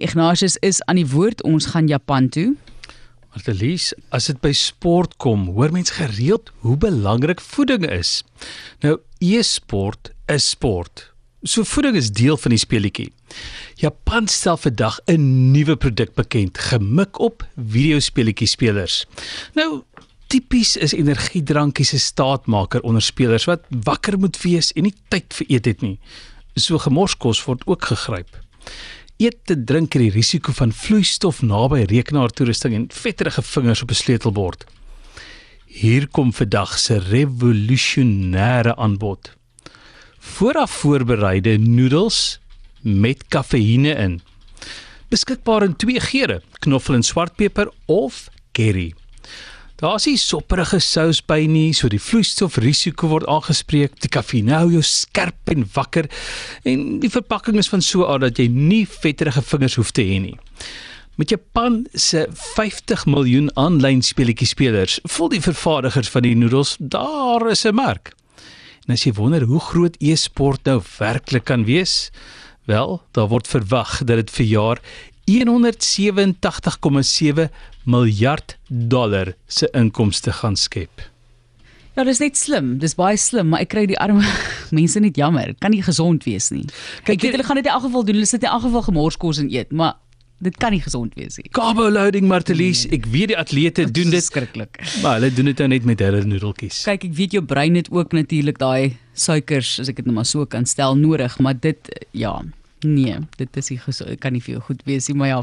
Ignatius is aan die woord. Ons gaan Japan toe. Martelies, as dit by sport kom, hoor mense gereeld hoe belangrik voeding is. Nou, e-sport is sport. So voeding is deel van die speletjie. Japan stel vandag 'n nuwe produk bekend, gemik op videospeletjie spelers. Nou, tipies is energiedrankies se staatmaker onder spelers wat wakker moet wees en nie tyd vir eet het nie. So gemorskos word ook gegryp. Eet te drink het die risiko van vloeistof naby rekenaartoerusting en vetterige vingers op 'n sleutelbord. Hier kom vandag se revolusionêre aanbod. Vooraf voorbereide noedels met kafeïne in. Beskikbaar in twee geure: knoffel en swartpeper of curry. Daar's nie sopperige sous by nie, so die vloeistofrisiko word aangespreek. Die kafeïne hou jou skerp en wakker en die verpakking is van so 'n aard dat jy nie vetterige vingers hoef te hê nie. Met Japan se 50 miljoen aanlyn speletjie spelers, voel die vervaardigers van die noedels daar is 'n mark. En as jy wonder hoe groot e-sport nou werklik kan wees, wel, daar word verwag dat dit vir jaar 187,7 miljard dollar se inkomste gaan skep. Ja, dis net slim. Dis baie slim, maar ek kry die arme mense net jammer. Kan nie gesond wees nie. Kyk, ek weet hulle gaan dit in elk geval doen. Hulle sit in elk geval gemorskos en eet, maar dit kan nie gesond wees nie. Carbo loading Martelies, ek weet die atlete doen dit skrikkelik. Maar hulle doen dit nou net met hulle noedeltjies. Kyk, ek weet jou brein het ook natuurlik daai suikers, as ek dit nou maar so kan stel, nodig, maar dit ja, nee, dit is nie kan nie vir jou goed wees nie, maar ja,